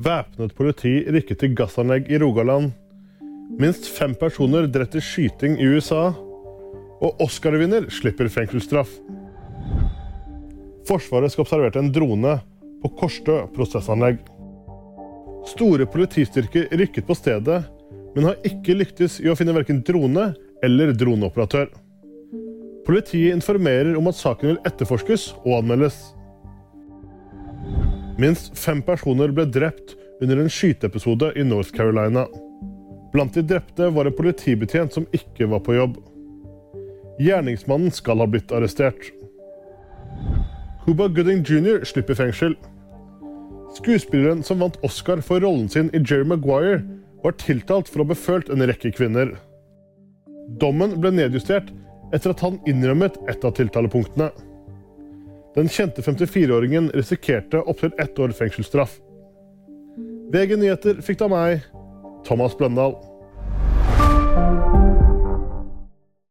Væpnet politi rykket til gassanlegg i Rogaland. Minst fem personer drept i skyting i USA. Og Oscar-vinner slipper fengselsstraff. Forsvaret skal observere en drone på Korstø prosessanlegg. Store politistyrker rykket på stedet, men har ikke lyktes i å finne verken drone eller droneoperatør. Politiet informerer om at saken vil etterforskes og anmeldes. Minst fem personer ble drept under en skyteepisode i North Carolina. Blant de drepte var en politibetjent som ikke var på jobb. Gjerningsmannen skal ha blitt arrestert. Cuba Gooding jr. slipper fengsel. Skuespilleren som vant Oscar for rollen sin i Jerry Maguire, var tiltalt for å ha befølt en rekke kvinner. Dommen ble nedjustert etter at han innrømmet et av tiltalepunktene. Den kjente 54-åringen risikerte opptil ett år fengselsstraff. VG Nyheter fikk det av meg, Thomas Bløndal.